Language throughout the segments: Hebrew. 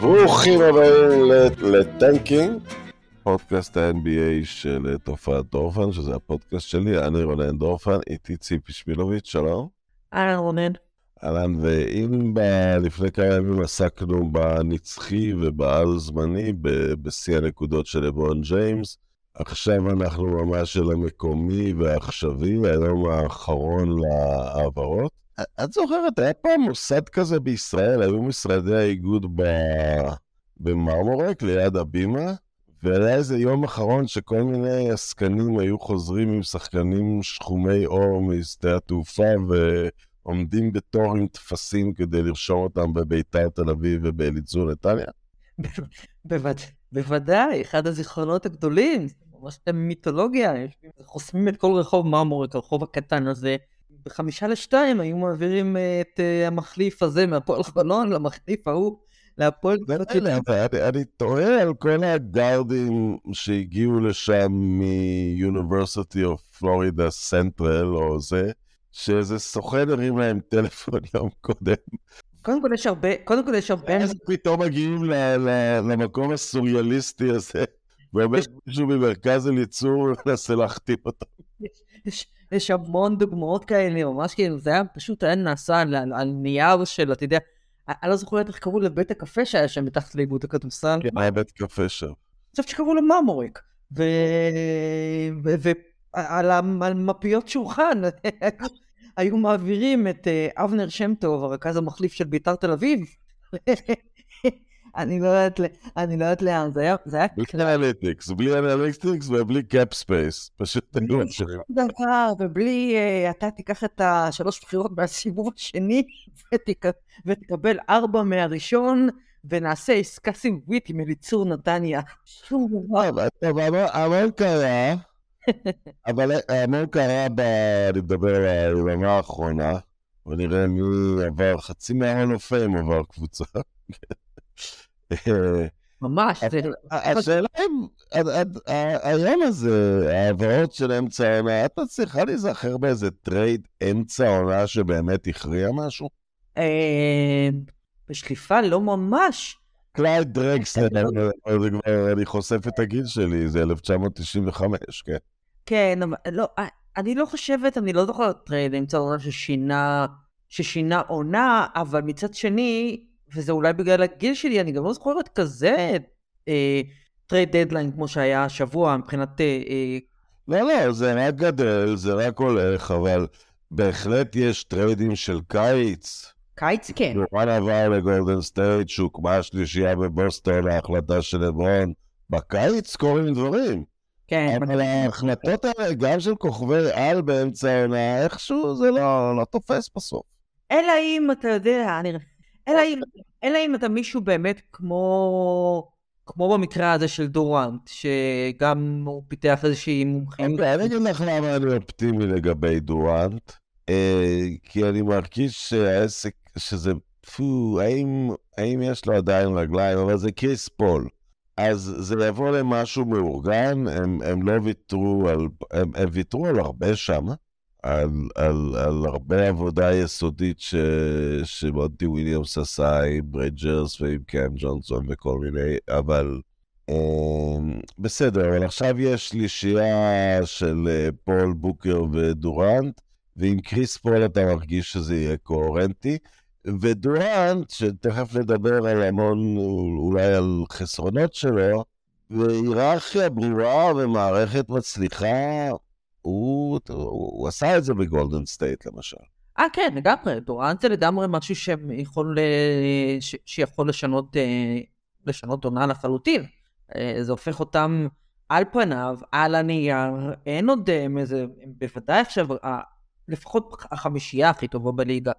ברוכים הבאים ל Tanking, פודקאסט ה-NBA של תופעת דורפן, שזה הפודקאסט שלי, אני רונן דורפן, איתי ציפי שמילוביץ', שלום. אהלן רונן. אהלן, ואם ב- לפני כמה ימים עסקנו בנצחי ובעל זמני, ב- בשיא הנקודות של לברון ג'יימס, עכשיו אנחנו ממש של המקומי והעכשווי, היום האחרון להעברות. את זוכרת, היה פעם מוסד כזה בישראל, היו משרדי האיגוד ב- במרמורק ליד הבימה, והיה איזה יום אחרון שכל מיני עסקנים היו חוזרים עם שחקנים שחומי עור משדה התעופה ועומדים בתור עם טפסים כדי לרשום אותם בביתר תל אביב ובאליצור נתניה. בוודאי, אחד הזיכרונות הגדולים, ממש מיתולוגיה, חוסמים את כל רחוב מרמורק, הרחוב הקטן הזה. בחמישה לשתיים היו מעבירים אה, את אה, המחליף הזה מהפועל חולון למחליף ההוא, להפועל... אני, אני תוהה על כל הגארדים שהגיעו לשם מ-University of Florida Central או זה, שאיזה סוכן הרים להם טלפון יום קודם. קודם כל יש הרבה, קודם כל יש הרבה... אז פתאום מגיעים למקום הסוריאליסטי הזה, באמת מישהו ממרכז אליצור מנסה להחתים אותם. יש, המון דוגמאות כאלה, ממש כאילו, זה היה פשוט היה נעשה על, על, על נייר של, אתה יודע, אני לא זוכרת איך קראו לבית הקפה שהיה שם מתחת לאיגוד הכדורסל. כן, היה בית קפה שם. אני חושבת שקראו לו מרמורק. ועל על מפיות שולחן היו מעבירים את אה, אבנר שם טוב, הרכז המחליף של בית"ר תל אביב. אני לא יודעת, אני לא יודעת לאן, זה היה, זה היה בלי analytics, בלי analytics ובלי cap space. פשוט היו ממשיכים. דבר, ובלי, אה, אתה תיקח את השלוש בחירות מהסיבוב השני, ותק- ותקבל ארבע מהראשון, ונעשה עסקה סיבובית עם אליצור נתניה. שום דבר. אבל המון- קרה, אבל המון קרה, ב- אני מדבר על היממה האחרונה, ונראה מי עבר, חצי מהמנופים עבר קבוצה. ממש. השאלה אם עד- ה- היום הזה, ההעברות של אמצע העונה, את מצליחה להיזכר באיזה trade אמצע העונה שבאמת הכריע משהו? אה, בשליפה לא ממש. קלייד זה כבר, אני חושף את הגיל שלי, זה 1995, כן. כן, לא, אה, אני לא חושבת, אני לא זוכרת trade אמצע עונה ששינה, ששינה עונה, אבל מצד שני, וזה אולי בגלל הגיל שלי, אני גם לא זוכרת כזה אה, trade deadline כמו שהיה השבוע מבחינת... אה, אה, לא, לא, זה רק גדל, זה רק הולך, אבל בהחלט יש trade ים של קיץ. קיץ, כן. דוראנט עבר לגולדן סטייט, שהוקמה השלישייה בבוסטון, ההחלטה של לברון. בקיץ קורים דברים. כן, אבל ההחלטות האלה, גם של כוכבי על באמצע העונה, איכשהו זה לא, לא תופס בסוף. אלא אם אתה יודע, אני... אלא אם, אלא אם אתה מישהו באמת כמו... כמו במקרה הזה של דורנט, שגם הוא פיתח איזושהי מומחיות. אגיד לך למה אני אופטימי לגבי דורנט, אה, כי אני מרגיש שהעסק, שזה, פו, האם, האם יש לו עדיין רגליים, אבל זה קריס פול. אז זה יבוא למשהו מאורגן, הם, הם לא ויתרו על, הם, הם ויתרו על הרבה שם, על, על, על הרבה עבודה יסודית ש, שמונטי וויליאמס עשה עם ברידג'רס ועם קאם ג'ונסון וכל מיני, אבל אמ, בסדר, אבל עכשיו יש שלישייה של אה, פול בוקר ודורנט, ועם קריס פול אתה מרגיש שזה יהיה קוהרנטי. ודורנט, שתכף נדבר על המון, אולי על חסרונות שלו, והיררכיה ברורה ומערכת מצליחה, הוא, הוא עשה את זה בגולדן סטייט למשל. אה, כן, לגמרי. דורנט זה לגמרי משהו שיכול, ש- שיכול לשנות, אה, לשנות עונה לחלוטין. אה, זה הופך אותם על פניו, על הנייר, אין עוד אה, איזה, בוודאי עכשיו, לפחות החמישייה הכי טובה בליגה.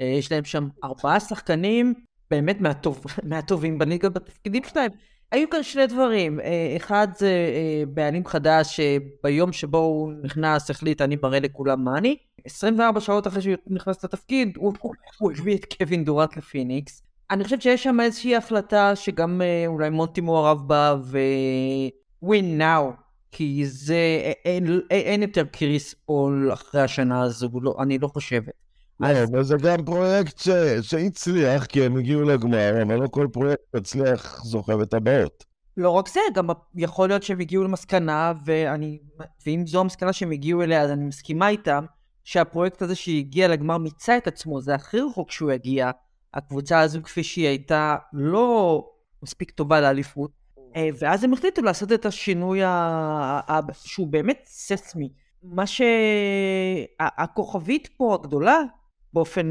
יש להם שם ארבעה שחקנים באמת מהטוב, מהטובים בליגה בתפקידים שלהם. היו כאן שני דברים, אה, אחד זה אה, בעלים חדש שביום שבו הוא נכנס החליט אני מראה לכולם מה אני. 24 שעות אחרי שהוא נכנס לתפקיד הוא, הוא, הוא הביא את קווין דורנט לפיניקס. אני חושבת שיש שם איזושהי החלטה שגם אה, אולי מונטי מעורב בה ו... win now כי זה אין, אין, אין יותר קריס פול אחרי השנה הזו, לא, אני לא חושבת. לא, אבל זה גם פרויקט. שהצליח, כי הם הגיעו לגמר, אבל לא כל פרויקט מצליח זוכה בטבעות. לא רק זה, גם יכול להיות שהם הגיעו למסקנה, ואני, ואם זו המסקנה שהם הגיעו אליה, אז אני מסכימה איתם, שהפרויקט הזה שהגיע לגמר מיצה את עצמו, זה הכי רחוק שהוא יגיע. הקבוצה הזו כפי שהיא הייתה לא מספיק טובה לאליפות, אה, ואז הם החליטו לעשות את השינוי ה... שהוא באמת ססמי. מה שהכוכבית פה הגדולה, באופן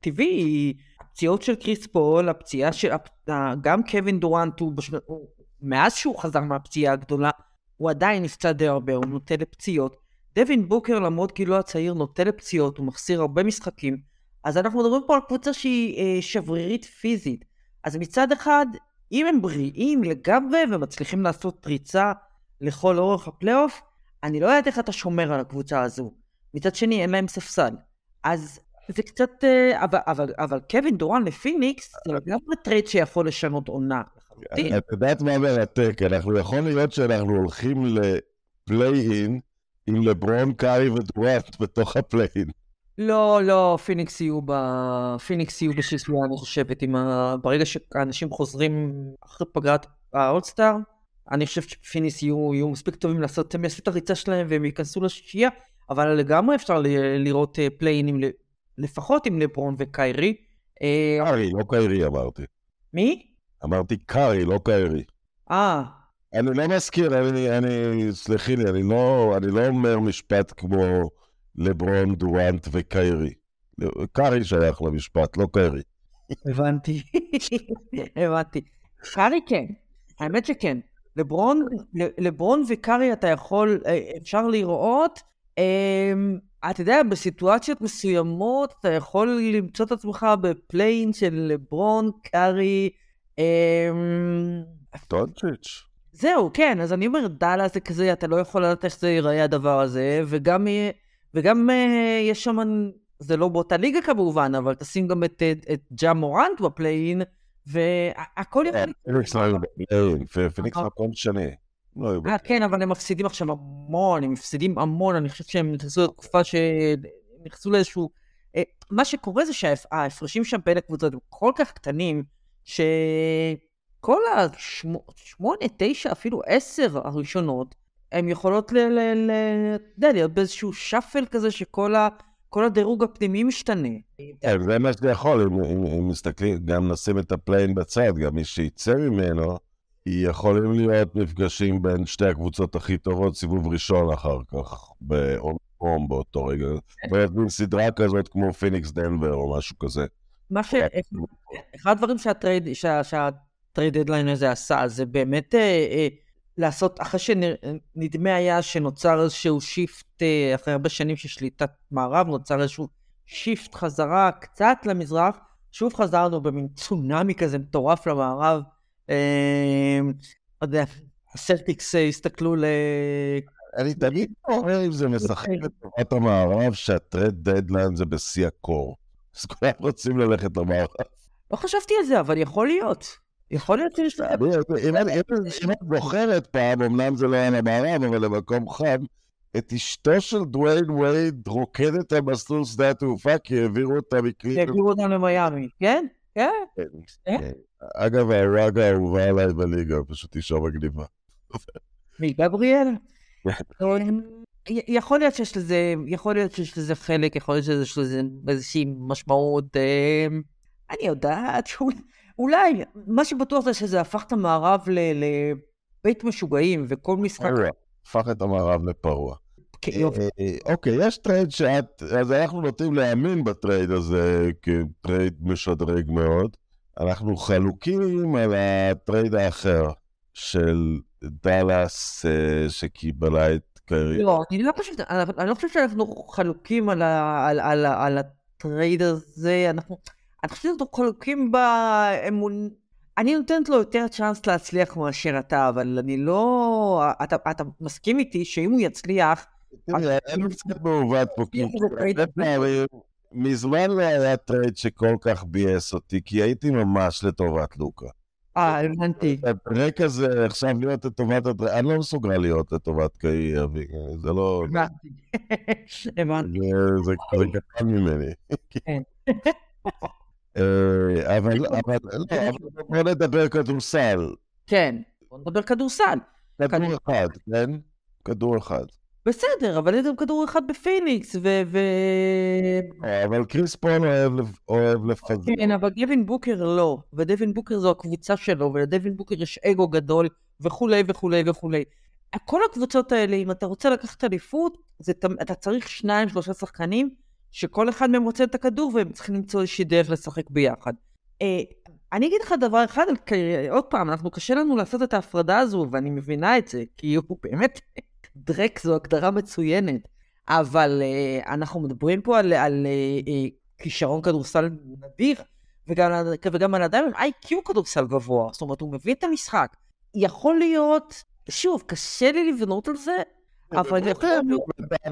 טבעי, הפציעות של קריס פול, הפציעה של... גם קווין דורנט, הוא, בש... הוא מאז שהוא חזר מהפציעה הגדולה, הוא עדיין נפצע די הרבה, הוא נוטה לפציעות. דווין בוקר, למרות גילו הצעיר, נוטה לפציעות, הוא מחסיר הרבה משחקים. אז אנחנו מדברים פה על קבוצה שהיא אה, שברירית פיזית. אז מצד אחד, אם הם בריאים לגמרי ומצליחים לעשות פריצה לכל אורך הפלייאוף, אני לא יודעת איך אתה שומר על הקבוצה הזו. מצד שני, אין להם ספסל. אז זה קצת... אה, אבל, אבל, אבל קווין דורנט לפיניקס, זה לגמרי trade שיכול לשנות עונה. את יודעת מה מרתק? אנחנו יכול להיות שאנחנו הולכים ל play-in עם לברון, קארי ודורנט בתוך ה play-in. לא, לא, פיניקס יהיו ב... פיניקס יהיו בשישייה, אני חושבת, ה... ברגע שאנשים חוזרים אחרי פגרת האולסטאר, אני חושב שפיניקס יהיו, יהיו מספיק טובים לעשות, הם יעשו את הריצה שלהם והם ייכנסו לשישייה, אבל לגמרי אפשר ל... לראות play-in ים, לפחות עם לברון וקיירי. אה, קארי, לא קיירי אמרתי. מי? אמרתי קארי, לא קיירי. אה. אני לא מזכיר, אני, אני, סלחי לי, אני לא, אני לא אומר משפט כמו לברון, דורנט וקיירי. קארי שייך למשפט, לא קיירי. הבנתי, הבנתי. קארי כן, האמת שכן. לברון, לברון וקארי אתה יכול, אה, אפשר לראות, אתה יודע, בסיטואציות מסוימות אתה יכול למצוא את עצמך בפליין של לברון, קארי, טונצ'יץ'. אמ, זהו, כן, אז אני אומר, דאלה זה כזה, אתה לא יכול לדעת איך זה ייראה הדבר הזה, וגם, וגם אה, יש שם, זה לא באותה ליגה כמובן, אבל תשים גם את, את, את ג'ה מורנט בפליין, והכל יכול לקרות. מקום שני. לא אה, כן, אבל הם מפסידים עכשיו המון, הם מפסידים המון, אני חושב שהם נכנסו לתקופה שהם נכנסו לאיזשהו... אה, מה שקורה זה שההפרשים שם בין הקבוצות הם כל כך קטנים, שכל השמונה, תשע, אפילו עשר הראשונות, הן יכולות ל... ל, ל להיות באיזשהו shuffle כזה שכל ה... כל הדירוג הפנימי משתנה. כן, זה מה שזה יכול, אם מסתכלים, גם נשים את ה play-in בצד, גם מי שיצא ממנו, יכולים להיות מפגשים בין שתי הקבוצות הכי טובות, סיבוב ראשון אחר כך, בום באותו רגע. מין סדרה כזאת כמו פיניקס דנבר או משהו כזה. מה ש... אחד הדברים שה trade, שה trade deadline הזה עשה, זה באמת אה, אה, לעשות, אחרי שנדמה היה שנוצר איזשהו shift, אה, אחרי הרבה שנים של שליטת מערב, נוצר איזשהו shift חזרה קצת למזרח, שוב חזרנו במין צונאמי כזה מטורף למערב. אמ, לא יודע, הסלטיקס אה, הסתכלו ל... אני תמיד אומר אם זה משחק אוקיי. לטובת המערב, שה trade deadline זה בשיא הקור. אז כולם רוצים ללכת למערב. לא חשבתי על זה, אבל יכול להיות. יכול להיות שיש להם... אם את זוכרת פעם, אמנם זה לא היה למערב, אבל למקום חם, את אשתו של דוויין וייד רוקדת על מסלול שדה התעופה, כי העבירו אותה מקליב. העבירו אותה למיאמי, כן? כן. כן. כן. אגב, ה wag האהובה עליי בליגה, פשוט אישה מגניבה. מי, גבריאל? יכול להיות שיש לזה, יכול להיות שיש לזה חלק, יכול להיות שיש לזה איזושהי משמעות, אמ, אני יודעת, אולי, מה שבטוח זה שזה הפך את המערב לבית משוגעים, וכל משחק... הפך את המערב לפרוע. כן, אה, אה, אוקיי, יש trade שאת, אז אנחנו נוטים להאמין ב trade הזה כ trade משדרג מאוד. אנחנו חלוקים על ה trade האחר של דאלאס אה, שקיבלה את קיירי. לא, אני לא חושבת, אני לא חושבת שאנחנו חלוקים על, ה, על, על, על ה trade הזה, אנחנו, אני חושבת שאנחנו חלוקים באמון, אני נותנת לו יותר צ'אנס להצליח מאשר אתה, אבל אני לא, אתה, אתה מסכים איתי שאם הוא יצליח... תראה, לי קצת מעוות פה, כי... מזמן לא היה trade שכל כך ביאס אותי, כי הייתי ממש לטובת לוקה. אה, הבנתי. הדרעק הזה עכשיו להיות לטובת הדרעק, אני לא מסוגל להיות לטובת קיירי, זה לא... הבנתי. הבנתי. זה זה קטן ממני. כן. אה, אבל לא, אבל בוא נדבר כדורסל. כן, בוא נדבר כדורסל. כדור אחד, כן? כדור אחד. בסדר, אבל יש גם כדור אחד בפיניקס, ו... ו... אה, אבל קריס פול אוהב אוהב לפזר. כן, אבל דווין בוקר לא, ודווין בוקר זו הקבוצה שלו, ולדווין בוקר יש אגו גדול, וכולי וכולי וכולי. כל הקבוצות האלה, אם אתה רוצה לקחת אליפות, זה אתה צריך שניים, שלושה שחקנים, שכל אחד מהם רוצה את הכדור, והם צריכים למצוא איזושהי דרך לשחק ביחד. אה, אני אגיד לך דבר אחד, עוד פעם, אנחנו קשה לנו לעשות את ההפרדה הזו, ואני מבינה את זה, כי הוא באמת, דרק זו הגדרה מצוינת, אבל אה, אנחנו מדברים פה על, על אה, אה, כישרון כדורסל נדיר, וגם, וגם על אדם עם איי-קיו כדורסל גבוה, זאת אומרת, הוא מבין את המשחק. יכול להיות, שוב, קשה לי לבנות על זה, אבל יכול להיות...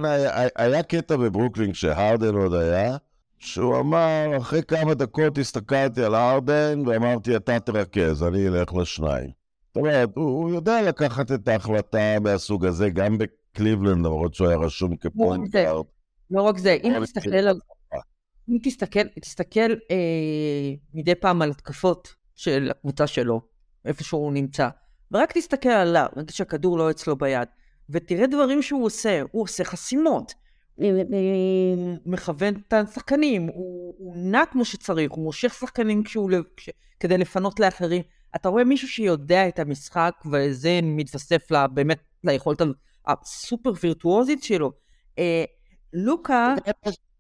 היה- היה קטע בברוקלין כשהרדן עוד היה, שהוא אמר, אחרי כמה דקות הסתכלתי על הרדן ואמרתי, אתה תרכז, אני אלך לשניים. אומרת, הוא, יודע לקחת את ההחלטה מהסוג הזה, גם בקליבלנד, למרות שהוא היה רשום כפוינט זה- גארד. לא רק זה, אם תסתכל. על... אם תסתכל, תסתכל אה, מדי פעם על התקפות של הקבוצה שלו, איפה שהוא נמצא, ורק תסתכל עליו, נגיד שהכדור לא אצלו ביד, ותראה דברים שהוא עושה, הוא עושה חסימות, הוא, מכוון את השחקנים, הוא, הוא נע כמו שצריך, הוא מושך שחקנים כשהוא, כש, כדי לפנות לאחרים. אתה רואה מישהו שיודע את המשחק, וזה מתווסף לה, באמת ליכולת הסופר וירטואוזית שלו. אה, לוקה,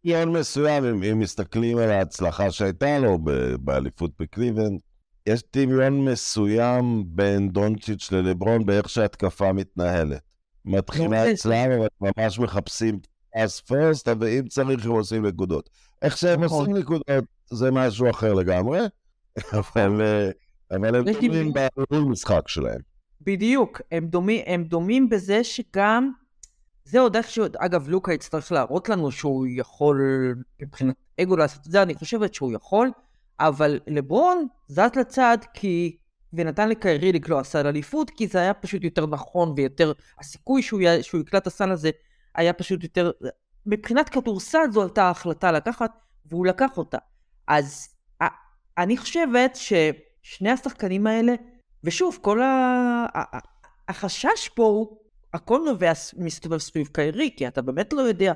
דמיון מסוים, אם, אם מסתכלים על ההצלחה שהייתה לו באליפות בקליבלנד, יש דמיון מסוים בין דונצ'יץ' ללברון באיך שההתקפה מתנהלת. מתחילה לא, אצלם, אבל ממש מחפשים פס פרסט, ואם צריך הם עושים נקודות. איך שהם נכון. עושים נקודות זה משהו אחר לגמרי, אבל, אה, אבל הם לי- דומים בניהול משחק שלהם. בדיוק, הם דומים, הם דומים בזה שגם, זה עוד איכשהו, אגב, לוקה יצטרך להראות לנו שהוא יכול, מבחינת אגו לעשות את זה, אני חושבת שהוא יכול, אבל לברון זז לצד כי, ונתן לקיירי לקלוע סל אליפות, כי זה היה פשוט יותר נכון ויותר, הסיכוי שהוא, י, שהוא יקלע את הסל הזה היה פשוט יותר, מבחינת כדורסל זו הייתה ההחלטה לקחת, והוא לקח אותה. אז א- אני חושבת ששני השחקנים האלה, ושוב, כל ה... החשש פה הוא, הכל נובע מסתובב סביב קיירי, כי אתה באמת לא יודע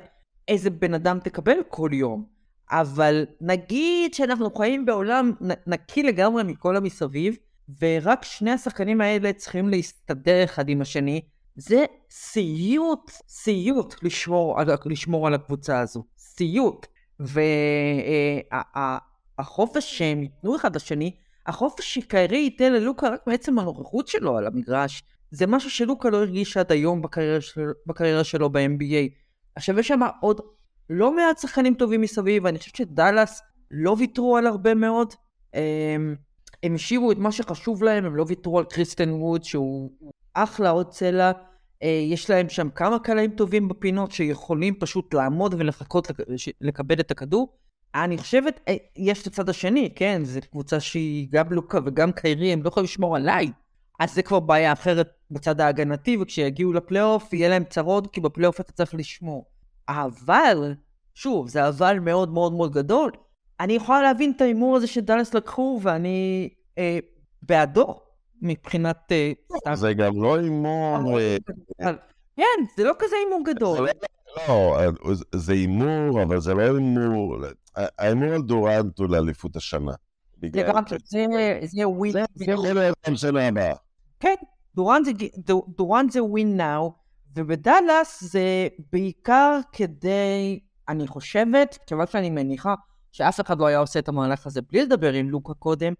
איזה בן אדם תקבל כל יום. אבל נגיד שאנחנו חיים בעולם נקי לגמרי מכל המסביב, ורק שני השחקנים האלה צריכים להסתדר אחד עם השני, זה סיוט, סיוט לשמור לשמור על הקבוצה הזו. סיוט. והחופש שהם ייתנו אחד לשני, החופש שקיירי ייתן ללוקה רק מעצם הנוכחות שלו על המגרש, זה משהו שלוקה לא הרגיש עד היום בקריירה, של, בקריירה שלו ב-NBA. עכשיו יש שם עוד לא מעט שחקנים טובים מסביב, ואני חושבת שדאלאס לא ויתרו על הרבה מאוד. הם, הם השאירו את מה שחשוב להם, הם לא ויתרו על קריסטן ווד שהוא אחלה עוד צלע. אה, יש להם שם כמה קלעים טובים בפינות שיכולים פשוט לעמוד ולחכות לקבל את הכדור. אני חושבת, אה, יש את הצד השני, כן, זו קבוצה שהיא גם לוקה וגם קיירי, הם לא יכולים לשמור עליי. אז זה כבר בעיה אחרת בצד ההגנתי, וכשיגיעו לפלייאוף יהיה להם צרות, כי בפלייאוף אתה צריך לשמור. אבל, שוב, זה אבל מאוד מאוד מאוד גדול. אני יכולה להבין את ההימור הזה שדאלאס לקחו, ואני אה, בעדו, מבחינת... אה. זה גם לא הימור... אה, כן, זה לא כזה הימור גדול. לא, זה הימור, אבל זה לא הימור. ההימור על דורנט הוא לאליפות השנה. זה- ווין. זה. כן, דורנט זה, דו- דורנט זה win now, ובדאלאס זה בעיקר כדי, אני חושבת, כיוון שאני מניחה שאף אחד לא היה עושה את המהלך הזה בלי לדבר עם לוקה קודם,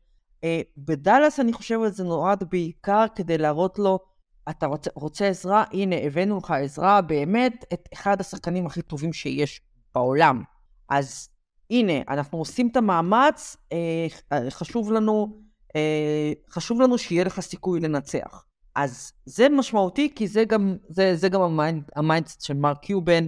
אה, בדאלאס אני חושבת זה נועד בעיקר כדי להראות לו, אתה רוצה, רוצה עזרה? הנה, הבאנו לך עזרה, באמת, את אחד השחקנים הכי טובים שיש בעולם. אז הנה, אנחנו עושים את המאמץ, אה, חשוב לנו אה, חשוב לנו שיהיה לך סיכוי לנצח. אז זה משמעותי, כי זה גם, זה, זה גם ה mind, ה mindset של מרק קיובן,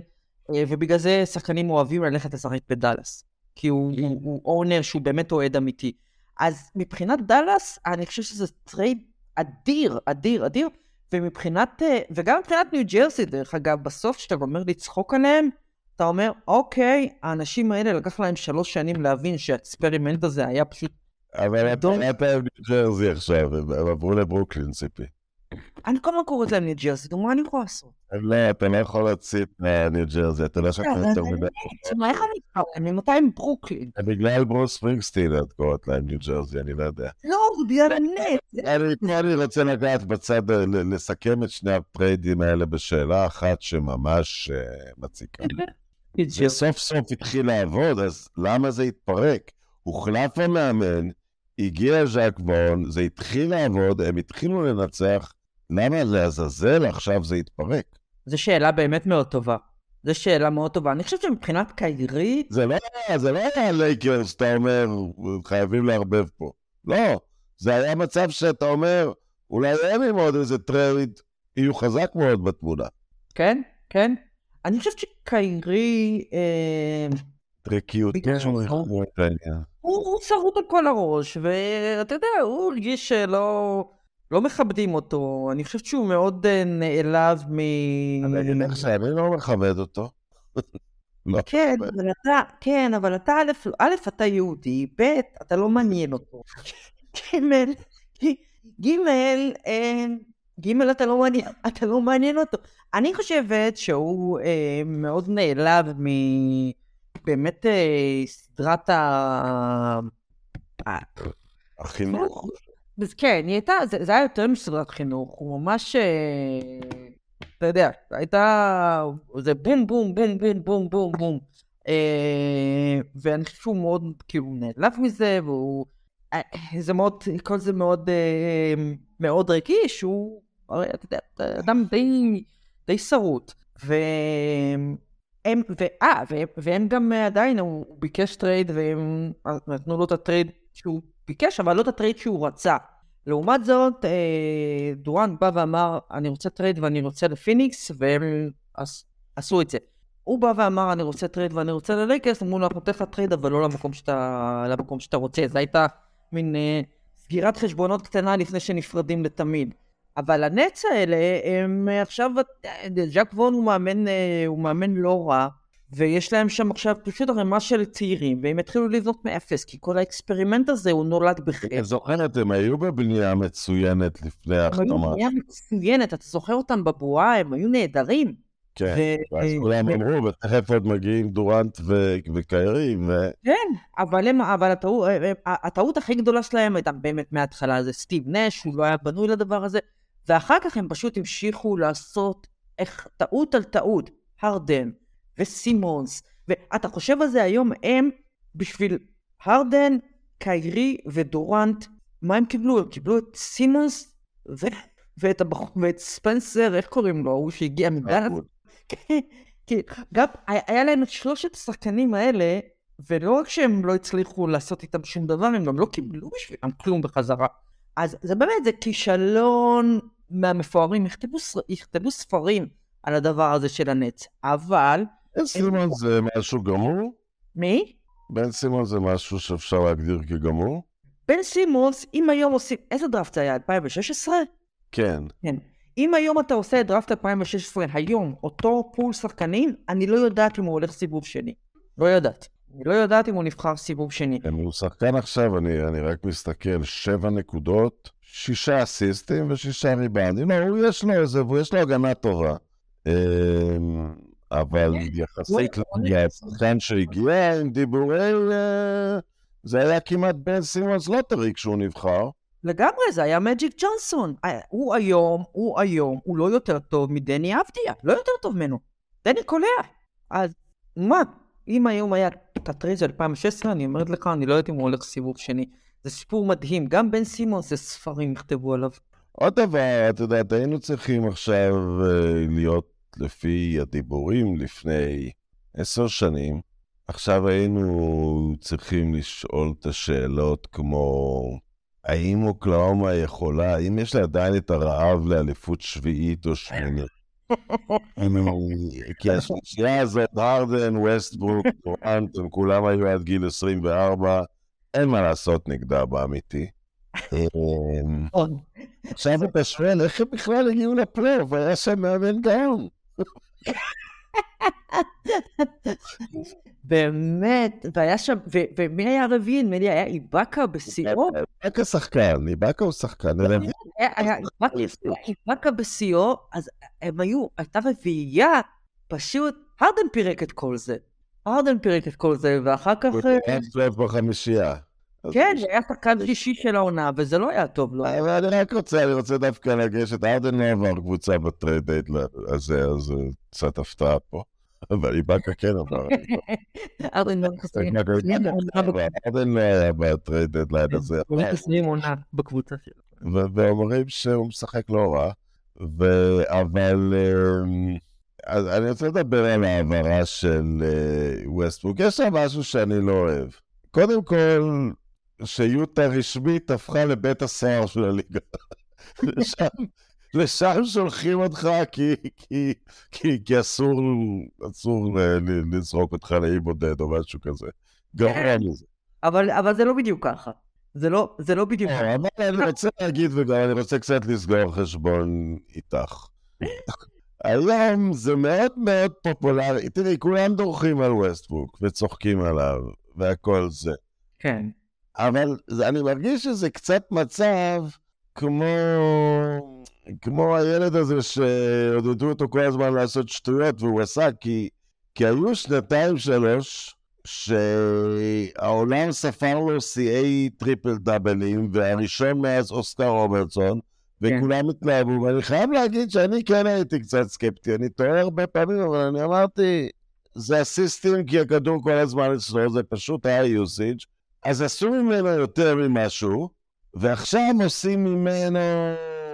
אה, ובגלל זה שחקנים אוהבים ללכת לשחק בדאלאס. כי הוא, הוא, הוא owner שהוא באמת אוהד אמיתי. אז מבחינת דאלאס, אני חושב שזה trade אדיר, אדיר, אדיר, ומבחינת, אה, וגם מבחינת ניו ג'רסי, דרך אגב, בסוף כשאתה גומר לצחוק עליהם, אתה אומר, אוקיי, האנשים האלה לקח להם שלוש שנים להבין שה experiment הזה היה פשוט... אבל עם ניו ג'רזי עכשיו, הם עברו לברוקלין, ציפי. אני כל הזמן קוראת להם ניו ג'רסי, נו, מה אני יכולה לעשות? לא, אתה לא יכול להציב ניו ג'רזי, אתה לא יכול יותר מדי. מה, איך אני אקרא להם? ממתי הם ברוקלין? בגלל ברוס ספרינגסטין את קוראת להם ניו ג'רזי, אני לא יודע. לא, בגלל הנטס. אני- רוצה לגעת בצד, ה- ל- לסכם את שני הטריידים האלה בשאלה אחת שממש אה, מציקה. סוף סוף התחיל לעבוד, אז למה זה התפרק? הוחלף המאמן, הגיע ז'אק וון, זה התחיל לעבוד, הם התחילו לנצח, למה לעזאזל עכשיו זה התפרק? זו שאלה באמת מאוד טובה. זו שאלה מאוד טובה. אני חושבת שמבחינת קיירי, זה לא היה, זה לא היה לייקרס שאתה אומר, חייבים לערבב פה. לא, זה היה מצב שאתה אומר, אולי הם עם עוד איזה trade יהיו חזק מאוד בתמונה. כן, כן. אני חושבת שקיירי, אה, טריקיות. הוא שרוט על כל הראש, ואתה יודע, הוא הרגיש שלא לא מכבדים אותו. אני חושבת שהוא מאוד אה, נעלב מ... אני אגיד לך לא מכבד אותו. לא. כן, אבל אתה, כן, אבל אתה, א', א', אתה יהודי, ב', אתה לא מעניין אותו. ג', ג', אה, ג', אתה לא מעניין, אתה לא מעניין אותו. אני חושבת שהוא אה, מאוד נעלב מ... באמת סדרת. ה- החינוך. אז כן, היא הייתה, זה, זה היה יותר מסדרת חינוך, הוא ממש, אה, אתה יודע, הייתה, זה בום בום בום בום בום בום בום. אה, ואני חושב שהוא מאוד כאילו נעלב מזה, והוא, אה, זה מאוד, כל זה מאוד, אה, מאוד רגיש, הוא, הרי אתה יודע, אדם די, די שרוט. והם, ואה, והם, והם גם עדיין, הוא ביקש trade, והם נתנו לו את ה trade שהוא ביקש, אבל לא את הטרייד שהוא רצה. לעומת זאת, אה, דורנט בא ואמר, אני רוצה trade ואני רוצה לפיניקס, והם עש, עשו את זה. הוא בא ואמר, אני רוצה trade ואני רוצה ללייקרס, אמרו לו, אנחנו נותן לך trade, אבל לא למקום שאתה, למקום שאתה רוצה. זו הייתה מין אה, סגירת חשבונות קטנה לפני שנפרדים לתמיד. אבל הנטס האלה, הם עכשיו, אה, ז'אק וון הוא מאמן, אה, הוא מאמן לא רע, ויש להם שם עכשיו פשוט ערימה של צעירים, והם התחילו לבנות מאפס, כי כל ה experiment הזה הוא נולד בחטא. אני זוכרת, הם היו בבנייה מצוינת לפני הם היו ההחתמה. בנייה מצוינת, אתה זוכר אותם בבועה, הם היו נהדרים. כן. ו- ואז כולם אמרו, ותכף עוד מגיעים דורנט ו- וקיירי, ו... כן, אבל, הם, אבל הטעות, הטעות הכי גדולה שלהם הייתה באמת מההתחלה, זה סטיב נש, הוא לא היה בנוי לדבר הזה, ואחר כך הם פשוט המשיכו לעשות איך, טעות על טעות, הרדן וסימונס, ואתה חושב על זה היום, הם בשביל הרדן, קיירי ודורנט, מה הם קיבלו? הם קיבלו את סימונס ו... ואת, הבח... ואת ספנסר, איך קוראים לו? הוא שהגיע מדאלאס? כן. גם היה להם את שלושת השחקנים האלה, ולא רק שהם לא הצליחו לעשות איתם שום דבר, הם גם לא קיבלו בשבילם כלום בחזרה. אז זה באמת, זה כישלון מהמפוארים, יכתבו ספרים על הדבר הזה של הנץ. אבל, בן סימון זה משהו גמור? מי? בן סימון זה משהו שאפשר להגדיר כגמור? בן סימונס, אם היום עושים, איזה דראפט זה היה? 2016? כן. כן. אם היום אתה עושה את דראפט 2016, היום, אותו פול שחקנים, אני לא יודעת אם הוא הולך סיבוב שני. לא יודעת. אני לא יודעת אם הוא נבחר סיבוב שני. כן, הוא שחקן עכשיו, אני, אני רק מסתכל, שבע נקודות, שישה אסיסטים ושישה ריבאונדים. לא, הוא יש לו איזה, יש לו הגנה טובה. אבל יחסית הוא- לשחקן שהגיע עם דיבורי... אה, זה היה כמעט בן סימונס lottery כשהוא נבחר. לגמרי, זה היה מג'יק ג'ונסון. אה, הוא היום, הוא היום, הוא לא יותר טוב מדני אבדיה, לא יותר טוב ממנו. דני קולע. אז מה, אם היום היה את ה trade של 2016, אני אומרת לך, אני לא יודעת אם הוא הולך סיבוב שני. זה סיפור מדהים, גם בן סימונס זה ספרים יכתבו עליו. עוד דבר, את יודעת, היינו צריכים עכשיו אה, להיות לפי הדיבורים לפני עשר שנים. עכשיו היינו צריכים לשאול את השאלות כמו, האם אוקלאומה יכולה, האם יש לה עדיין את הרעב לאליפות שביעית או שמינית? כי השלישייה הזאת, הרדן, ווסטברוק, דורנט, הם כולם היו עד גיל 24, אין מה לעשות נגדה באמיתי. אמ, נכון. עכשיו אתה שואל, איך הם בכלל הגיעו לפלייאוף? היה שם מאמן גאון. באמת, והיה שם, ומי היה הרביעי? נדמה לי היה איבאקה בשיאו? איבאקה שחקן, איבאקה הוא שחקן. איבאקה- בשיאו, אז הם היו, הייתה רביעייה, פשוט, הרדן פירק את כל זה. הרדן פירק את כל זה, ואחר כך... הוא אה, היה פלייאוף בחמישייה. כן, זה היה שחקן שישי של העונה, וזה לא היה טוב לו. אבל אני רק רוצה, אני רוצה דווקא לגשת, הארדן לא עבר קבוצה דיידליין הזה, אז אה, קצת הפתעה פה. אבל איבאקה כן עבר. הארדן לא מסיים. ארדן לא ב trade deadline הזה. הוא לא סיים עונה בקבוצה שלו. ואומרים שהוא משחק לא רע, אבל אמ, אז אני רוצה לדבר על העברה של אה, ווסטברוק. יש שם משהו שאני לא אוהב. קודם כל, שיוטה רשמית הפכה לבית הסוהר של הליגה. לשם, לשם שולחים אותך כי, כי, כי, כי אסור, אסור לזרוק אותך לאי בודד או משהו כזה. גרוע מזה. אבל אבל זה לא בדיוק ככה. זה לא זה לא בדיוק ככה. אה, אבל אני רוצה להגיד, וגם אני רוצה קצת לסגור חשבון איתך. היום זה מאוד מאוד פופולרי, תראי, כולם דורכים על ווסטבוק וצוחקים עליו והכל זה. כן. אבל אני מרגיש שזה קצת מצב כמו, כמו הילד הזה שעודדו אותו כל הזמן לעשות שטויות והוא עשה, כי, כי היו שנתיים שלוש שהעולם ספר לו שיאי טריפל דאבלים, והראשון מאז אוסקר רוברטסון, וכולם התלהבו, ואני חייב להגיד שאני כן הייתי קצת סקפטי, אני טועה הרבה פעמים, אבל אני אמרתי, זה הסיסטם כי הכדור כל הזמן אצלו, זה פשוט היה יוסיג', אז עשו ממנו יותר ממשהו, ועכשיו עושים ממנו,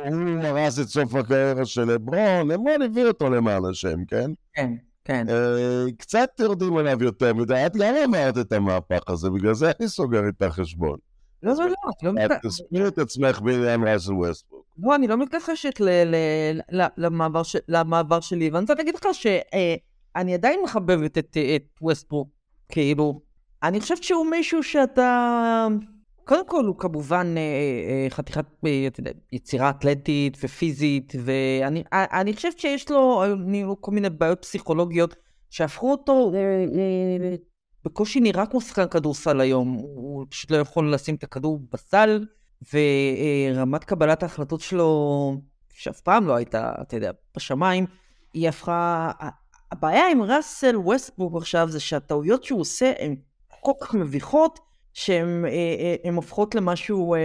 הוא הרס את סוף הקריירה של לברון, לברון הביא אותו למען השם, כן? כן. כן. אה, קצת יורדים עליו יותר מדי, את למה אמרת את המהפך הזה? בגלל זה אני סוגר איתך חשבון. לא, לא, לא, לא את תסבירי את עצמך בעניין ראסל ווסטבוק. לא, אני לא מתכחשת למעבר שלי, ואני רוצה להגיד לך שאני עדיין מחבבת את את ווסטברוק, כאילו, אני חושבת שהוא מישהו שאתה... קודם כל הוא כמובן אה, אה, חתיכת, אה, יצירה אתלטית ופיזית, ואני אה, חושבת שיש לו אה, נראו כל מיני בעיות פסיכולוגיות שהפכו אותו, אה, בקושי נראה כמו שחקן כדורסל היום, הוא פשוט לא יכול לשים את הכדור בסל, ורמת קבלת ההחלטות שלו, שאף פעם לא הייתה, אתה יודע, בשמיים, היא הפכה... הבעיה עם ראסל ווסטבורג עכשיו זה שהטעויות שהוא עושה הן כל כך מביכות, שהן אה, אה, הופכות למשהו, אה,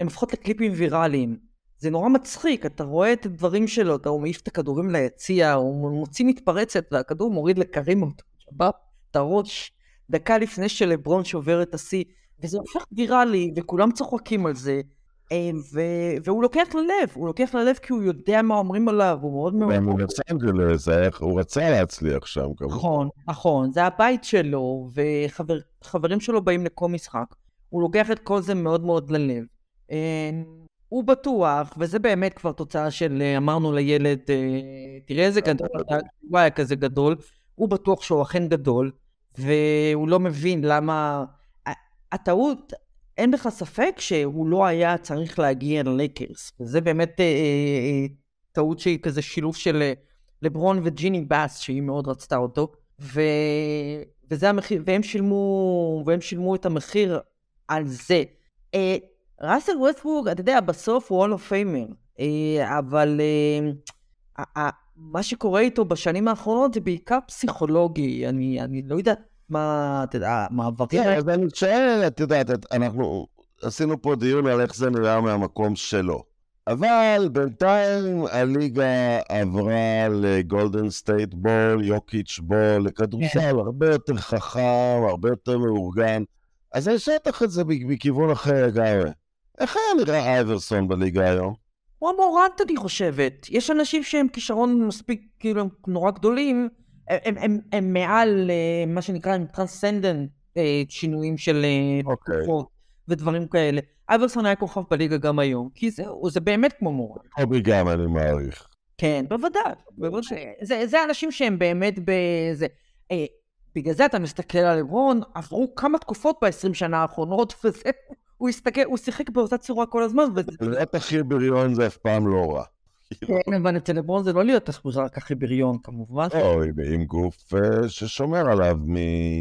הן הופכות לקליפים ויראליים. זה נורא מצחיק, אתה רואה את הדברים שלו, אתה מעיף את הכדורים ליציע, הוא מוציא מתפרצת והכדור מוריד לקרים אותו, שבא את הראש, דקה לפני שלברון שובר את השיא, וזה הופך ויראלי, וכולם צוחקים על זה, והוא לוקח ללב, הוא לוקח ללב כי הוא יודע מה אומרים עליו, הוא מאוד מאוד... בלוס אנג'לס, היה- הוא רצה להצליח שם כמובן. נכון, נכון, זה הבית שלו, וחברים שלו באים לכל משחק. הוא לוקח את כל זה מאוד מאוד ללב. אה, הוא בטוח, וזה באמת כבר תוצאה של אה, אמרנו לילד, אה, תראה איזה גדול הוא היה כזה גדול, הוא בטוח שהוא אכן גדול, והוא לא מבין למה... הטעות, אין לך ספק שהוא לא היה צריך להגיע ללייקרס, וזה באמת אה, אה, אה, טעות שהיא כזה שילוב של אה, לברון וג'יני באס, שהיא מאוד רצתה אותו, ו... וזה המחיר, והם שילמו, והם שילמו את המחיר על זה. אה, ראסל ווסטברוק, אתה יודע, בסוף הוא Hall of Famer, אבל אה, ה- ה- מה שקורה איתו בשנים האחרונות זה בעיקר פסיכולוגי, אני, אני לא יודעת מה, אתה יודע, מעברים... כן, אז אני שואל, את יודעת, את- אנחנו עשינו פה דיון על איך זה נראה מהמקום שלו. אבל בינתיים הליגה עברה לגולדן סטייט ball, יוקיץ' ball, לכדורסל הרבה יותר חכם, הרבה יותר מאורגן. אז אני שואל אותך את זה מכיוון אחר לגמרי. איך היה נראה אייברסון בליגה היום? ג'ה מורנט, אני חושבת. יש אנשים שהם כישרון מספיק, כאילו, נורא גדולים, הם, הם, הם, מעל אה, מה שנקרא, הם transcendent אה, שינויים של אה, אוקיי. תקופות ודברים כאלה. אייברסון היה כוכב בליגה גם היום, כי זהו, זה באמת כמו מורנט. קובי גם, אני מעריך. כן, בוודאי. בוודאי. זה, זה אנשים שהם באמת בזה. אה, בגלל זה אתה מסתכל על לברון, עברו כמה תקופות ב-20 שנה האחרונות, וזה, הוא הסתכל, הוא שיחק באותה צורה כל הזמן, וזה... להיות הכי בריון זה אף פעם לא רע. כן, אבל אצל לברון זה לא להיות רק הכי בריון, כמובן. לא, עם, עם גוף uh, ששומר עליו.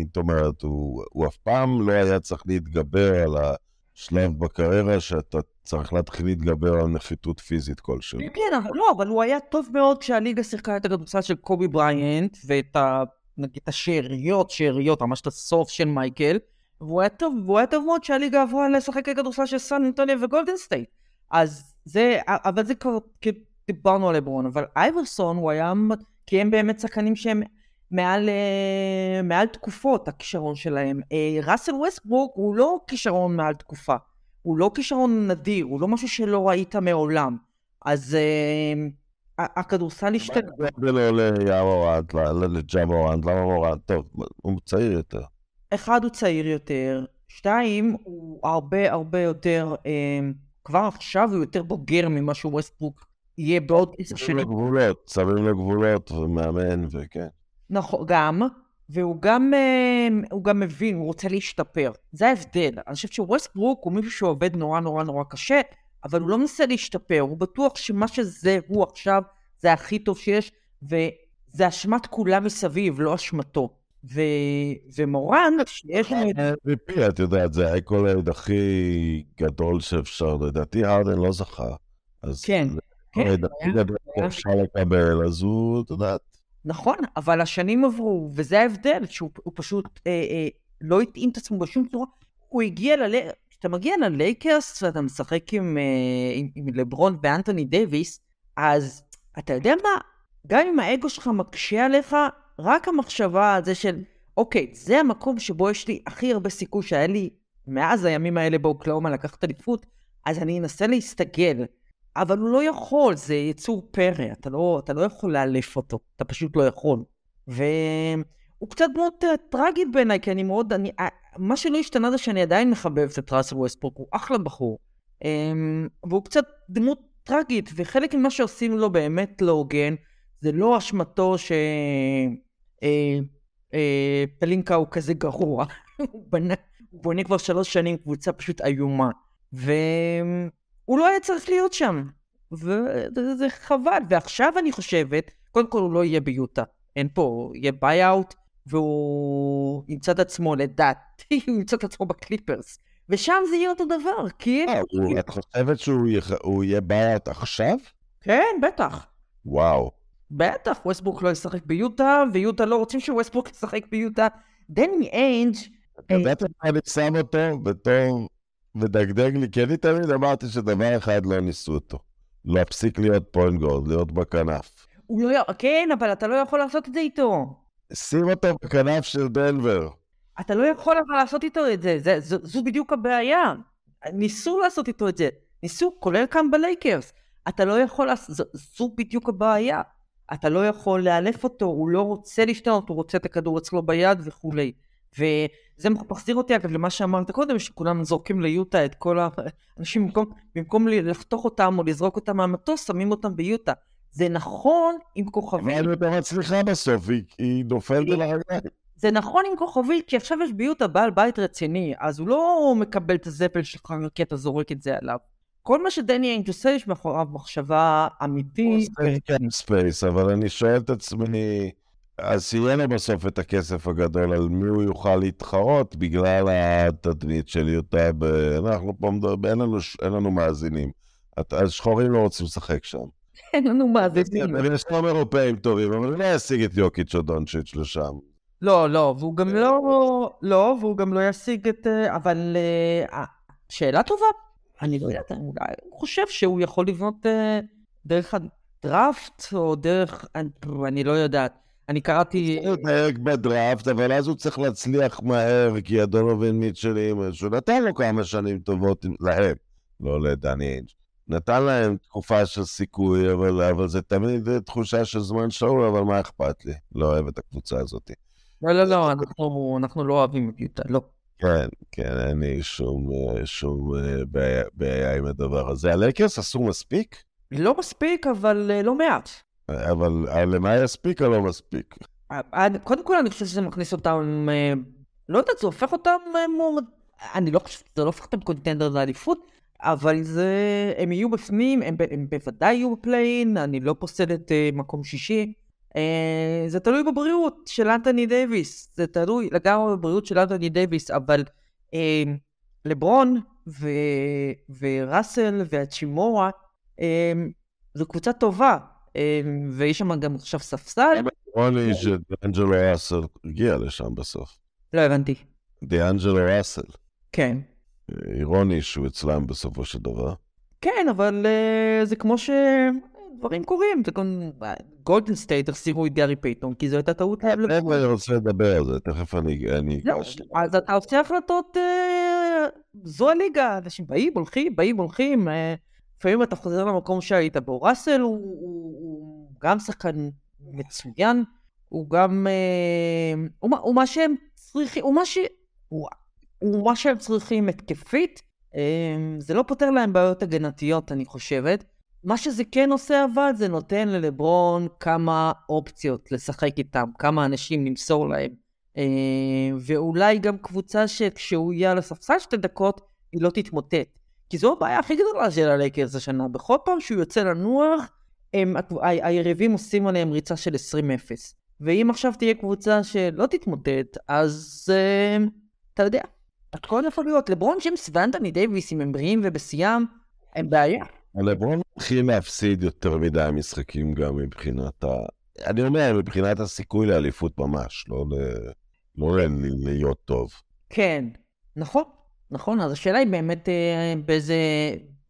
זאת אומרת, הוא, אף פעם לא היה צריך להתגבר על השלב בקריירה שאתה צריך להתחיל להתגבר על נחיתות פיזית כלשהו. כן, אבל לא, אבל הוא היה טוב מאוד כשהליגה שיחקה את הכדורסל של קובי בריינט, ואת ה... נגיד את השאריות, שאריות, ממש את הסוף של מייקל, והוא היה טוב, והוא היה טוב מאוד שהליגה עברה לשחק כדורסל של סן אנטוניה וגולדן סטייט. אז זה, אבל זה כבר, כאילו, דיברנו על לברון, אבל אייברסון הוא היה, כי הם באמת שחקנים שהם מעל, אה, מעל תקופות, הכישרון שלהם. אה, ראסל ווסטברוק הוא לא כישרון מעל תקופה, הוא לא כישרון נדיר, הוא לא משהו שלא ראית מעולם. אז אה, הכדורסל השתנה. מה לא לג'ה מורנט, לג'אמורנט, למה מורנט? טוב, הוא צעיר יותר. אחד, הוא צעיר יותר. שתיים, הוא הרבה הרבה יותר, אה, כבר עכשיו הוא יותר בוגר ממה שהוא ווסטברוק יהיה בעוד עשר שנים. שמים לגבולות, שמים לגבולות, ומאמן, וכן. נכון, גם, והוא גם, אה, הוא גם מבין, הוא רוצה להשתפר. זה ההבדל. אני חושבת שווסטברוק הוא מישהו שעובד נורא נורא נורא קשה, אבל הוא לא מנסה להשתפר, הוא בטוח שמה שזה הוא עכשיו, זה הכי טוב שיש, וזה אשמת כולם מסביב, לא אשמתו. ו... ומורן, שיש לנו... MVP, את יודעת, זה ה accolade הכי גדול שאפשר, לדעתי הרדן לא זכה. אז כן. אפשר לקבל, אז הוא, את יודעת. נכון, אבל השנים עברו, וזה ההבדל, שהוא פשוט אה, אה, לא התאים את עצמו בשום צורה. הוא הגיע ל... כשאתה מגיע ללייקרס ואתה משחק עם, אה, עם, עם לברון ואנטוני דייוויס, אז אתה יודע מה? גם אם האגו שלך מקשה עליך, רק המחשבה על זה של, אוקיי, זה המקום שבו יש לי הכי הרבה סיכוי שהיה לי מאז הימים האלה באוקלאומה לקחת אליפות, אז אני אנסה להסתגל. אבל הוא לא יכול, זה יצור פרא, אתה לא, אתה לא יכול לאלף אותו, אתה פשוט לא יכול. והוא קצת uh, טרגית בעיניי, כי אני מאוד, אני, uh, מה שלא השתנה זה שאני עדיין מחבב את ראסל ווסטברוק, הוא אחלה בחור. אמ, והוא קצת דמות טרגית, וחלק ממה שעושים לו באמת לא הוגן, זה לא אשמתו ש... אה, אה, פלינקה הוא כזה גרוע. הוא בונה כבר שלוש שנים קבוצה פשוט איומה. והוא לא היה צריך להיות שם. וזה חבל. ועכשיו אני חושבת, קודם כל הוא לא יהיה ביוטה. אין פה, הוא יהיה buyout, והוא ימצא את עצמו, לדעתי, הוא ימצא את עצמו בקליפרס. ושם זה יהיה אותו דבר, כי... אה, את חושבת שהוא יהיה buyout עכשיו? כן, בטח. וואו. בטח, ווסטברוק לא ישחק ביוטה, ויוטה לא רוצים שווסטברוק ישחק ביוטה. דני איינג'... ידעת מה אני שם אותו בתור מדגדג לי, כי אני תמיד אמרתי שדבר אחד לא ניסו אותו. להפסיק להיות point guard, להיות בכנף. הוא לא... כן, אבל אתה לא יכול לעשות את זה איתו. שים אותו בכנף של דנבר. אתה לא יכול אבל לעשות איתו את זה, זה זו, זו בדיוק הבעיה. ניסו לעשות איתו את זה. ניסו, כולל כאן בלייקרס. אתה לא יכול זו, זו בדיוק הבעיה. אתה לא יכול לאלף אותו, הוא לא רוצה להשתנות, הוא רוצה את הכדור אצלו ביד וכולי. וזה מחזיר אותי אגב למה שאמרת קודם, שכולם זורקים ליוטה את כל האנשים, במקום, במקום לחתוך אותם או לזרוק אותם מהמטוס, שמים אותם ביוטה. זה נכון עם כוכבית. אבל יותר מצליחה בסוף, היא, היא נופלת על הרגליים. זה נכון עם כוכבית, כי עכשיו יש ביוטה בעל בית רציני, אז הוא לא מקבל את הזבל שלך כי אתה זורק את זה עליו. כל מה שדני איינג' עושה, יש מאחוריו מחשבה אמיתית. כן, space, אבל אני שואל את עצמי, אז יהיה לו בסוף את הכסף הגדול, על מי הוא יוכל להתחרות בגלל התדמית של יוטה, אנחנו פה מדברים, אין לנו מאזינים. השחורים לא רוצים לשחק שם. אין לנו מאזינים. יש שם אירופאים טובים, אבל אני לא אשיג את יוקיץ' או דונצ'יץ' לשם. לא, לא, והוא גם לא, לא, והוא גם לא ישיג את, אה, אבל אה, שאלה טובה. אני לא יודעת, אולי הוא חושב שהוא יכול לבנות uh, דרך הדראפט, או דרך, אני לא יודעת. אני קראתי... הוא דייק בדראפט, אבל אז הוא צריך להצליח מהר, כי הדונובין מיטשלים, שהוא נתן לו כמה שנים טובות להם, לא לדני אינג'. נתן להם תקופה של סיכוי, אבל, אבל זה תמיד תחושה של זמן שאול, אבל מה אכפת לי? לא אוהב את הקבוצה הזאת. לא, לא, לא, אנחנו, אנחנו לא אוהבים את יוטה, לא. כן, כן, אין לי שום, שום בעיה, בעיה עם הדבר הזה. הלקרס עשו מספיק? לא מספיק, אבל לא מעט. אבל למה יספיק או לא מספיק? קודם כל אני חושב שזה מכניס אותם, אה, לא יודעת, זה הופך אותם אה. אני לא חושב, זה לא הופך אותם contender לאליפות, אבל זה, הם יהיו בפנים, הם, הם בוודאי יהיו ב play-in, אני לא פוסל את אה, מקום שישי. זה תלוי בבריאות של אנטוני דייוויס, זה תלוי לגמרי בבריאות של אנטוני דייוויס, אבל לברון ו, וראסל והאצ'ימורה, זו קבוצה טובה, ויש שם גם עכשיו ספסל. אירוני שדיאנג'לו ראסל הגיע לשם בסוף. לא הבנתי. דיאנג'לו ראסל. כן. אירוני שהוא אצלם בסופו של דבר. כן, אבל אה, זה כמו שדברים קורים. זה כמו... גולדן סטייט החסירו את גארי פייטון, כי זו הייתה טעות לב לב. אני רוצה לדבר על זה, תכף אני אני לא. אז אתה עושה החלטות, אה, זו הליגה, אנשים באים, הולכים, באים, הולכים. אה, לפעמים אתה חוזר למקום שהיית בו. ראסל הוא, הוא, הוא גם שחקן מצוין, הוא גם... Uh, הוא, הוא מה שהם צריכים, הוא מה ש... הוא הוא מה שהם צריכים התקפית, אמ, זה לא פותר להם בעיות הגנתיות, אני חושבת. מה שזה כן עושה אבל, זה נותן ללברון כמה אופציות לשחק איתם, כמה אנשים למסור להם. אמ, ואולי גם קבוצה שכשהוא יהיה על הספסל שתי דקות, היא לא תתמוטט. כי זו הבעיה הכי גדולה של הלייקרס השנה. בכל פעם שהוא יוצא לנוח, הם, היריבים עושים עליהם ריצה של 20-0. ואם עכשיו תהיה קבוצה שלא תתמוטט, אז אה, אתה יודע, הכל יכול להיות. לברון ג'יימס ואנטוני דייוויס, אם הם בריאים ובשיאם, הם בעיה. לברון מתחיל להפסיד יותר מדי משחקים גם מבחינת ה... אני אומר, מבחינת הסיכוי לאליפות ממש, לא, ל... לא ל... להיות טוב. כן, נכון, נכון. אז השאלה היא באמת אה, באיזה,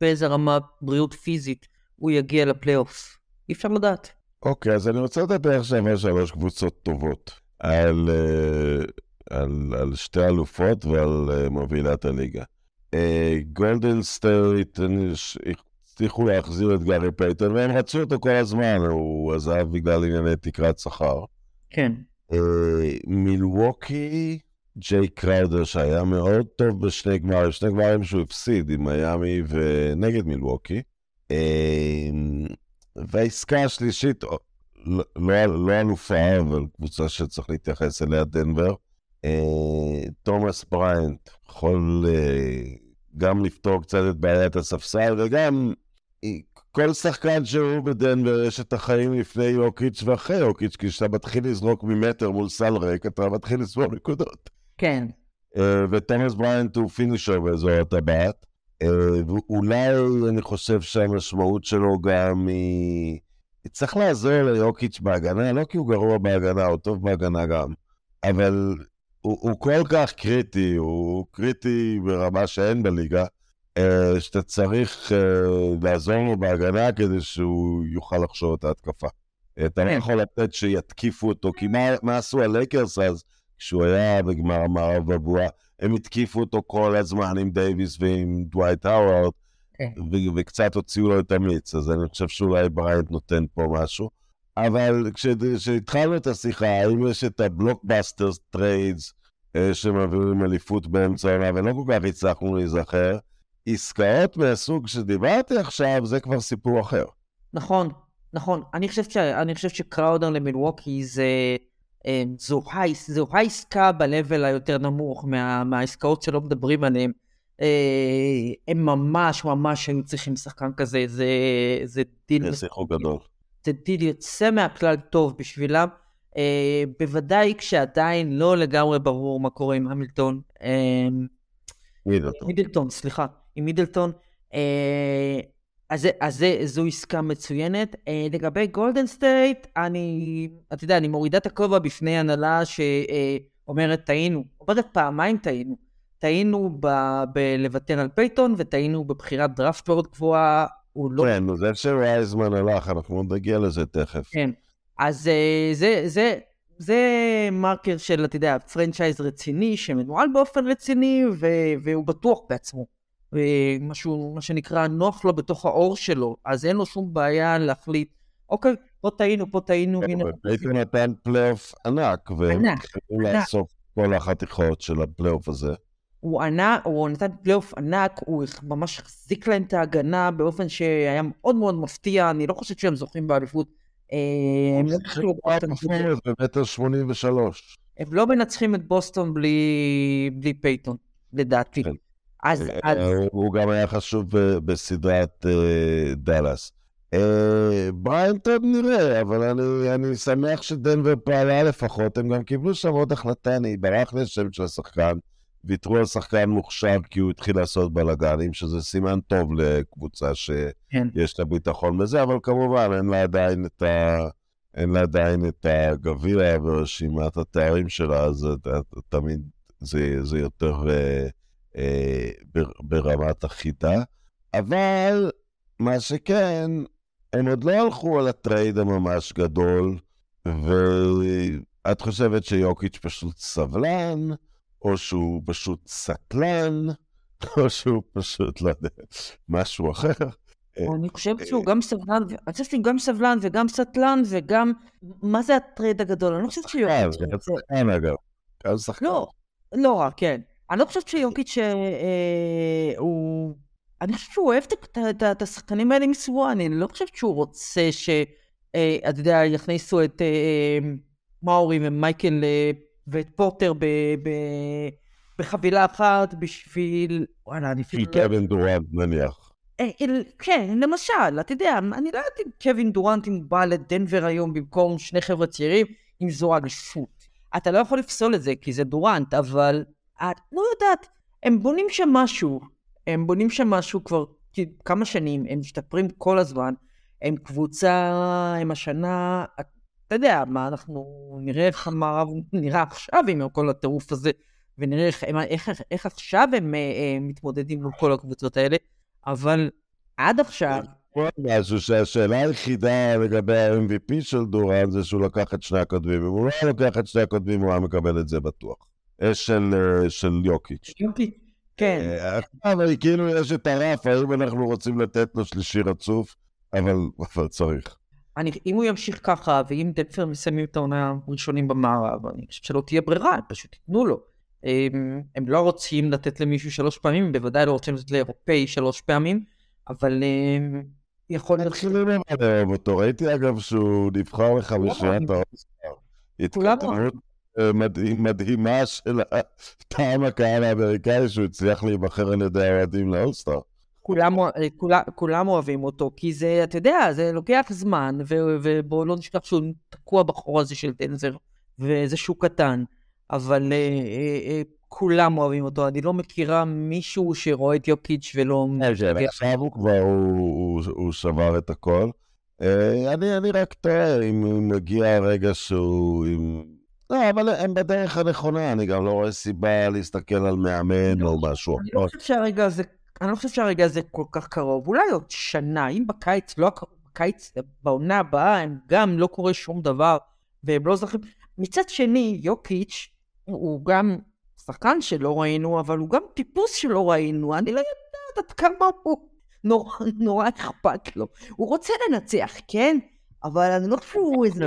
באיזה רמה בריאות פיזית הוא יגיע לפלייאוף. אי אפשר לדעת. אוקיי, אז אני רוצה לדבר עכשיו על שלוש קבוצות טובות. על אה, על, על שתי אלופות ועל אה, מובילת הליגה. גולדן סטייט הצליחו להחזיר את גארי פייטון, והם רצו אותו כל הזמן, הוא עזב בגלל ענייני תקרת שכר. כן. מילווקי, ג'יי קראודר, שהיה מאוד טוב בשני גמרים, שני גמרים שהוא הפסיד עם מיאמי ונגד מילווקי. והעסקה השלישית, לא, לא, לא אלופה, אבל קבוצה שצריך להתייחס אליה, דנבר. אה, תומאס בריינט יכול אה, גם לפתור קצת את בעיית הספסל, וגם אה, כל שחקן שהוא בדנבר יש את החיים לפני יוקיץ' ואחרי יוקיץ', כי כשאתה מתחיל לזרוק ממטר מול סל ריק, אתה מתחיל לספור נקודות. כן. ותומאס בריינט הוא finisher באזור הטבעת. ואולי אני חושב שהמשמעות שלו גם היא... צריך לעזור ליוקיץ' בהגנה, לא כי הוא גרוע בהגנה, הוא טוב בהגנה גם, אבל הוא, הוא כל כך קריטי, הוא קריטי ברמה שאין בליגה, אה, שאתה צריך אה, לעזור לו בהגנה כדי שהוא יוכל לחשוב את ההתקפה. אתה לא כן. יכול לתת שיתקיפו אותו, כי מה, מה עשו הלייקרס אז, כשהוא היה בגמר המערב בבועה? הם התקיפו אותו כל הזמן עם דייוויס ועם דווייט האווארד, כן. וקצת הוציאו לו את המיץ, אז אני חושב שאולי בריינט נותן פה משהו. אבל כשהתחלנו את השיחה, האם יש את ה blockbuster trades אה, שמעבירים אליפות באמצע העונה, ולא כל כך הצלחנו להיזכר, עסקאות מהסוג שדיברתי עכשיו, זה כבר סיפור אחר. נכון, נכון. אני חושב, ש... אני חושב שקראודר למילווקי זה... אה, זו, הייס, זו העסקה ב-level היותר נמוך מה, מהעסקאות שלא מדברים עליהן. אה, הם ממש ממש היו צריכים שחקן כזה, זה, זה דיל... זה שיחוק גדול. זה דיל יוצא מהכלל טוב בשבילם. אה, בוודאי כשעדיין לא לגמרי ברור מה קורה עם המילטון. מידלטון. מידלטון, סליחה, עם מידלטון. אה, אז, אז זה, זו עסקה מצוינת. אה, לגבי גולדן סטייט, אני, אתה יודע, אני מורידה את הכובע בפני הנהלה שאומרת טעינו, אומרת פעמיים טעינו. טעינו בלוותר על פייטון וטעינו בבחירת דראפט מאוד גבוהה. הוא לא... כן, זה שוייזמן הלך, אנחנו נגיע לזה תכף. כן. אז uh, זה, זה, זה מרקר של, אתה יודע, franchise רציני, שמנוהל באופן רציני, ו, והוא בטוח בעצמו. משהו, מה שנקרא, נוח לו בתוך העור שלו, אז אין לו שום בעיה להחליט, אוקיי, פה טעינו, פה טעינו, הנה. הייתי נתן פלייאוף ענק, והם התחילו לאסוף כל החתיכות של הפלייאוף הזה. הוא ענה, הוא נתן פלייאוף ענק, הוא ממש החזיק להם את ההגנה באופן שהיה מאוד מאוד מפתיע, אני לא חושב שהם זוכים באליפות אה, הם לא בוסטון. במטר 83. הם לא מנצחים את בוסטון בלי, בלי פייטון, לדעתי. כן. אז, אה, אז הוא גם היה חשוב ב- בסדרת אה, דאלאס. אה, בריאנט, טוב, נראה, אבל אני, אני שמח שדנבר פעלה לפחות, הם גם קיבלו שם עוד החלטה, אני ברח לי השם של השחקן, ויתרו על שחקן מוכשר כי הוא התחיל לעשות בלאגנים, שזה סימן טוב לקבוצה כן. שיש לה ביטחון בזה, אבל כמובן אין לה עדיין את ה... אין לה עדיין את הגביע ורשימת התארים שלה, אז תמיד זה, זה יותר אה, אה, בר- ברמת החיטה. אבל מה שכן, הם עוד לא הלכו על הטרייד הממש גדול, ואת חושבת שיוקיץ' פשוט סבלן, או שהוא פשוט סטלן, או שהוא פשוט, לא יודע, משהו אחר. אני חושבת שהוא גם סבלן, אני חושבת שהוא גם סבלן וגם סטלן וגם, מה זה הטרייד הגדול? אני לא חושבת כן, זה רוצה... שחקן אגב. גם שחקן. לא, לא רע, כן. אני לא חושבת שיוקיץ' אה, אה, הוא... אני חושבת שהוא אוהב את- השחקנים האלה מסביבו, אני לא חושבת שהוא רוצה ש... אה, אתה יודע, יכניסו את מאורי ומייקל ואת פוטר בחבילה אחת בשביל... וואלה, אני אפילו... של קווין דורנט נניח. כן, למשל, אתה יודע, אני לא יודעת אם קווין דורנט, אם הוא בא לדנבר היום במקום שני חבר'ה צעירים, אם זו אליפות. אתה לא יכול לפסול את זה, כי זה דורנט, אבל את לא יודעת, הם בונים שם משהו. הם בונים שם משהו כבר כמה שנים, הם משתפרים כל הזמן. הם קבוצה, הם השנה, אתה יודע, מה אנחנו נראה איך המערב נראה עכשיו עם כל הטירוף הזה, ונראה איך, איך, איך, איך עכשיו הם אה, אה, מתמודדים מול כל הקבוצות האלה. אבל עד עכשיו, משהו שהשאלה היחידה לגבי ה-MVP של דורן זה שהוא לקח את שני הקודמים. אם הוא לא לוקח את שני הקודמים הוא היה מקבל את זה בטוח. אה, של, אה, של יוקיץ'. כן, אה, אבל כאילו יש את הרף, האם אנחנו רוצים לתת לו שלישי רצוף, אבל, אבל צריך. אני, אם הוא ימשיך ככה, ואם דנפר מסיימים את העונה הראשונים במערב, אני חושב שלא תהיה ברירה, הם פשוט ייתנו לו. הם, הם לא רוצים לתת למישהו שלוש פעמים, הם בוודאי לא רוצים לתת לאירופאי שלוש פעמים, אבל הם, יכול להיות... מתחילים לאהוב אותו. ראיתי אגב שהוא נבחר לחמישיית האוסקר. כולם אה, מדהימה של טעם הקהל האמריקאי שהוא הצליח להיבחר על ידי האוהדים לאוסטר. כולם, כולם, כולם אוהבים אותו, כי זה, אתה יודע, זה לוקח זמן, ו- ובואו לא נשכח שהוא תקוע בחור הזה של דנזר, וזה שוק קטן, אבל אה, אה, אה, כולם אוהבים אותו, אני לא מכירה מישהו שרואה את יוקיץ' ולא... מתגעגע. עכשיו הוא כבר, הוא- שבר את הכל. אה, אני אני רק תוהה אם אם מגיע הרגע שהוא... לא, אבל הם בדרך הנכונה, אני גם לא רואה סיבה להסתכל על מאמן או משהו אני לא חושב שהרגע הזה, אני לא חושב שהרגע הזה כל כך קרוב, אולי עוד שנה, אם בקיץ, לא, בקיץ, בעונה הבאה, הם גם לא קורה שום דבר, והם לא זוכרים. מצד שני, יוקיץ', הוא, גם שחקן שלא ראינו, אבל הוא גם טיפוס שלא ראינו, אני לא יודעת עד כמה הוא נורא אכפת לו. הוא רוצה לנצח, כן? אבל אני לא חושב שהוא איזה...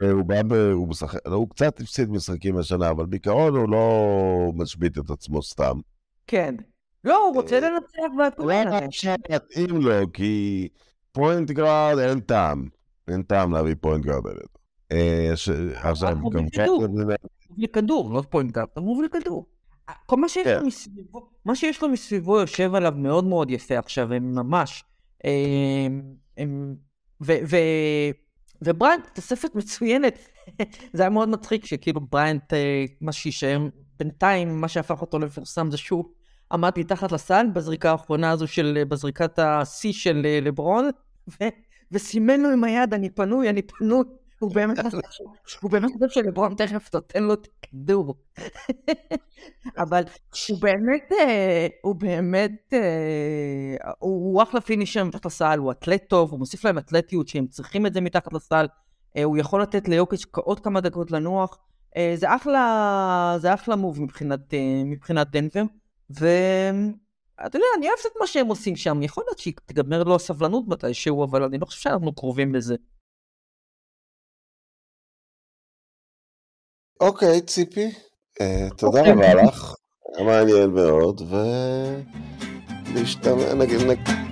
הוא בא. הוא משחק... לא, הוא קצת הפסיד משחקים השנה, אבל בעיקרון הוא לא משבית את עצמו סתם. כן. לא, הוא רוצה לנצח והכל. מתאים לו, כי פוינט גארד אין טעם. אין טעם להביא פוינט. אה, ש- עכשיו, גם. כן, לכדור, לא פוינט גארד, אתה מוביל לכדור. כל מה שיש כן. לו מסביבו, מה שיש לו מסביבו יושב עליו מאוד מאוד יפה עכשיו, הם ממש. הם, ו, ו, ובריאנט, תוספת מצוינת. זה היה מאוד מצחיק שכאילו בריאנט, אה, מה שיישאר בינתיים, מה שהפך אותו למפורסם זה שהוא עמד מתחת לסל בזריקה האחרונה הזו של, בזריקת השיא של אה, לברון, ו, וסימן לו עם היד, אני פנוי, אני פנוי. הוא באמת חשב, הוא באמת חשב שלברון תכף נותן לו את הכדור. אבל הוא באמת, אה, הוא באמת, אה, הוא אחלה finisher מתחת לסל, הוא אתלט טוב, הוא מוסיף להם אתלטיות שהם צריכים את זה מתחת לסל, אה, הוא יכול לתת ליוקיץ' עוד כמה דקות לנוח, אה, זה אחלה, זה אחלה מוב מבחינת, אה, מבחינת דנבר, ואתה יודע, אני אוהבת את מה שהם עושים שם, יכול להיות שתיגמר לו הסבלנות מתישהו, אבל אני לא חושב שאנחנו קרובים לזה. אוקיי, ציפי, אה, תודה אוקיי. רבה לך, מעניין מאוד, ו... נגיד, נגיד,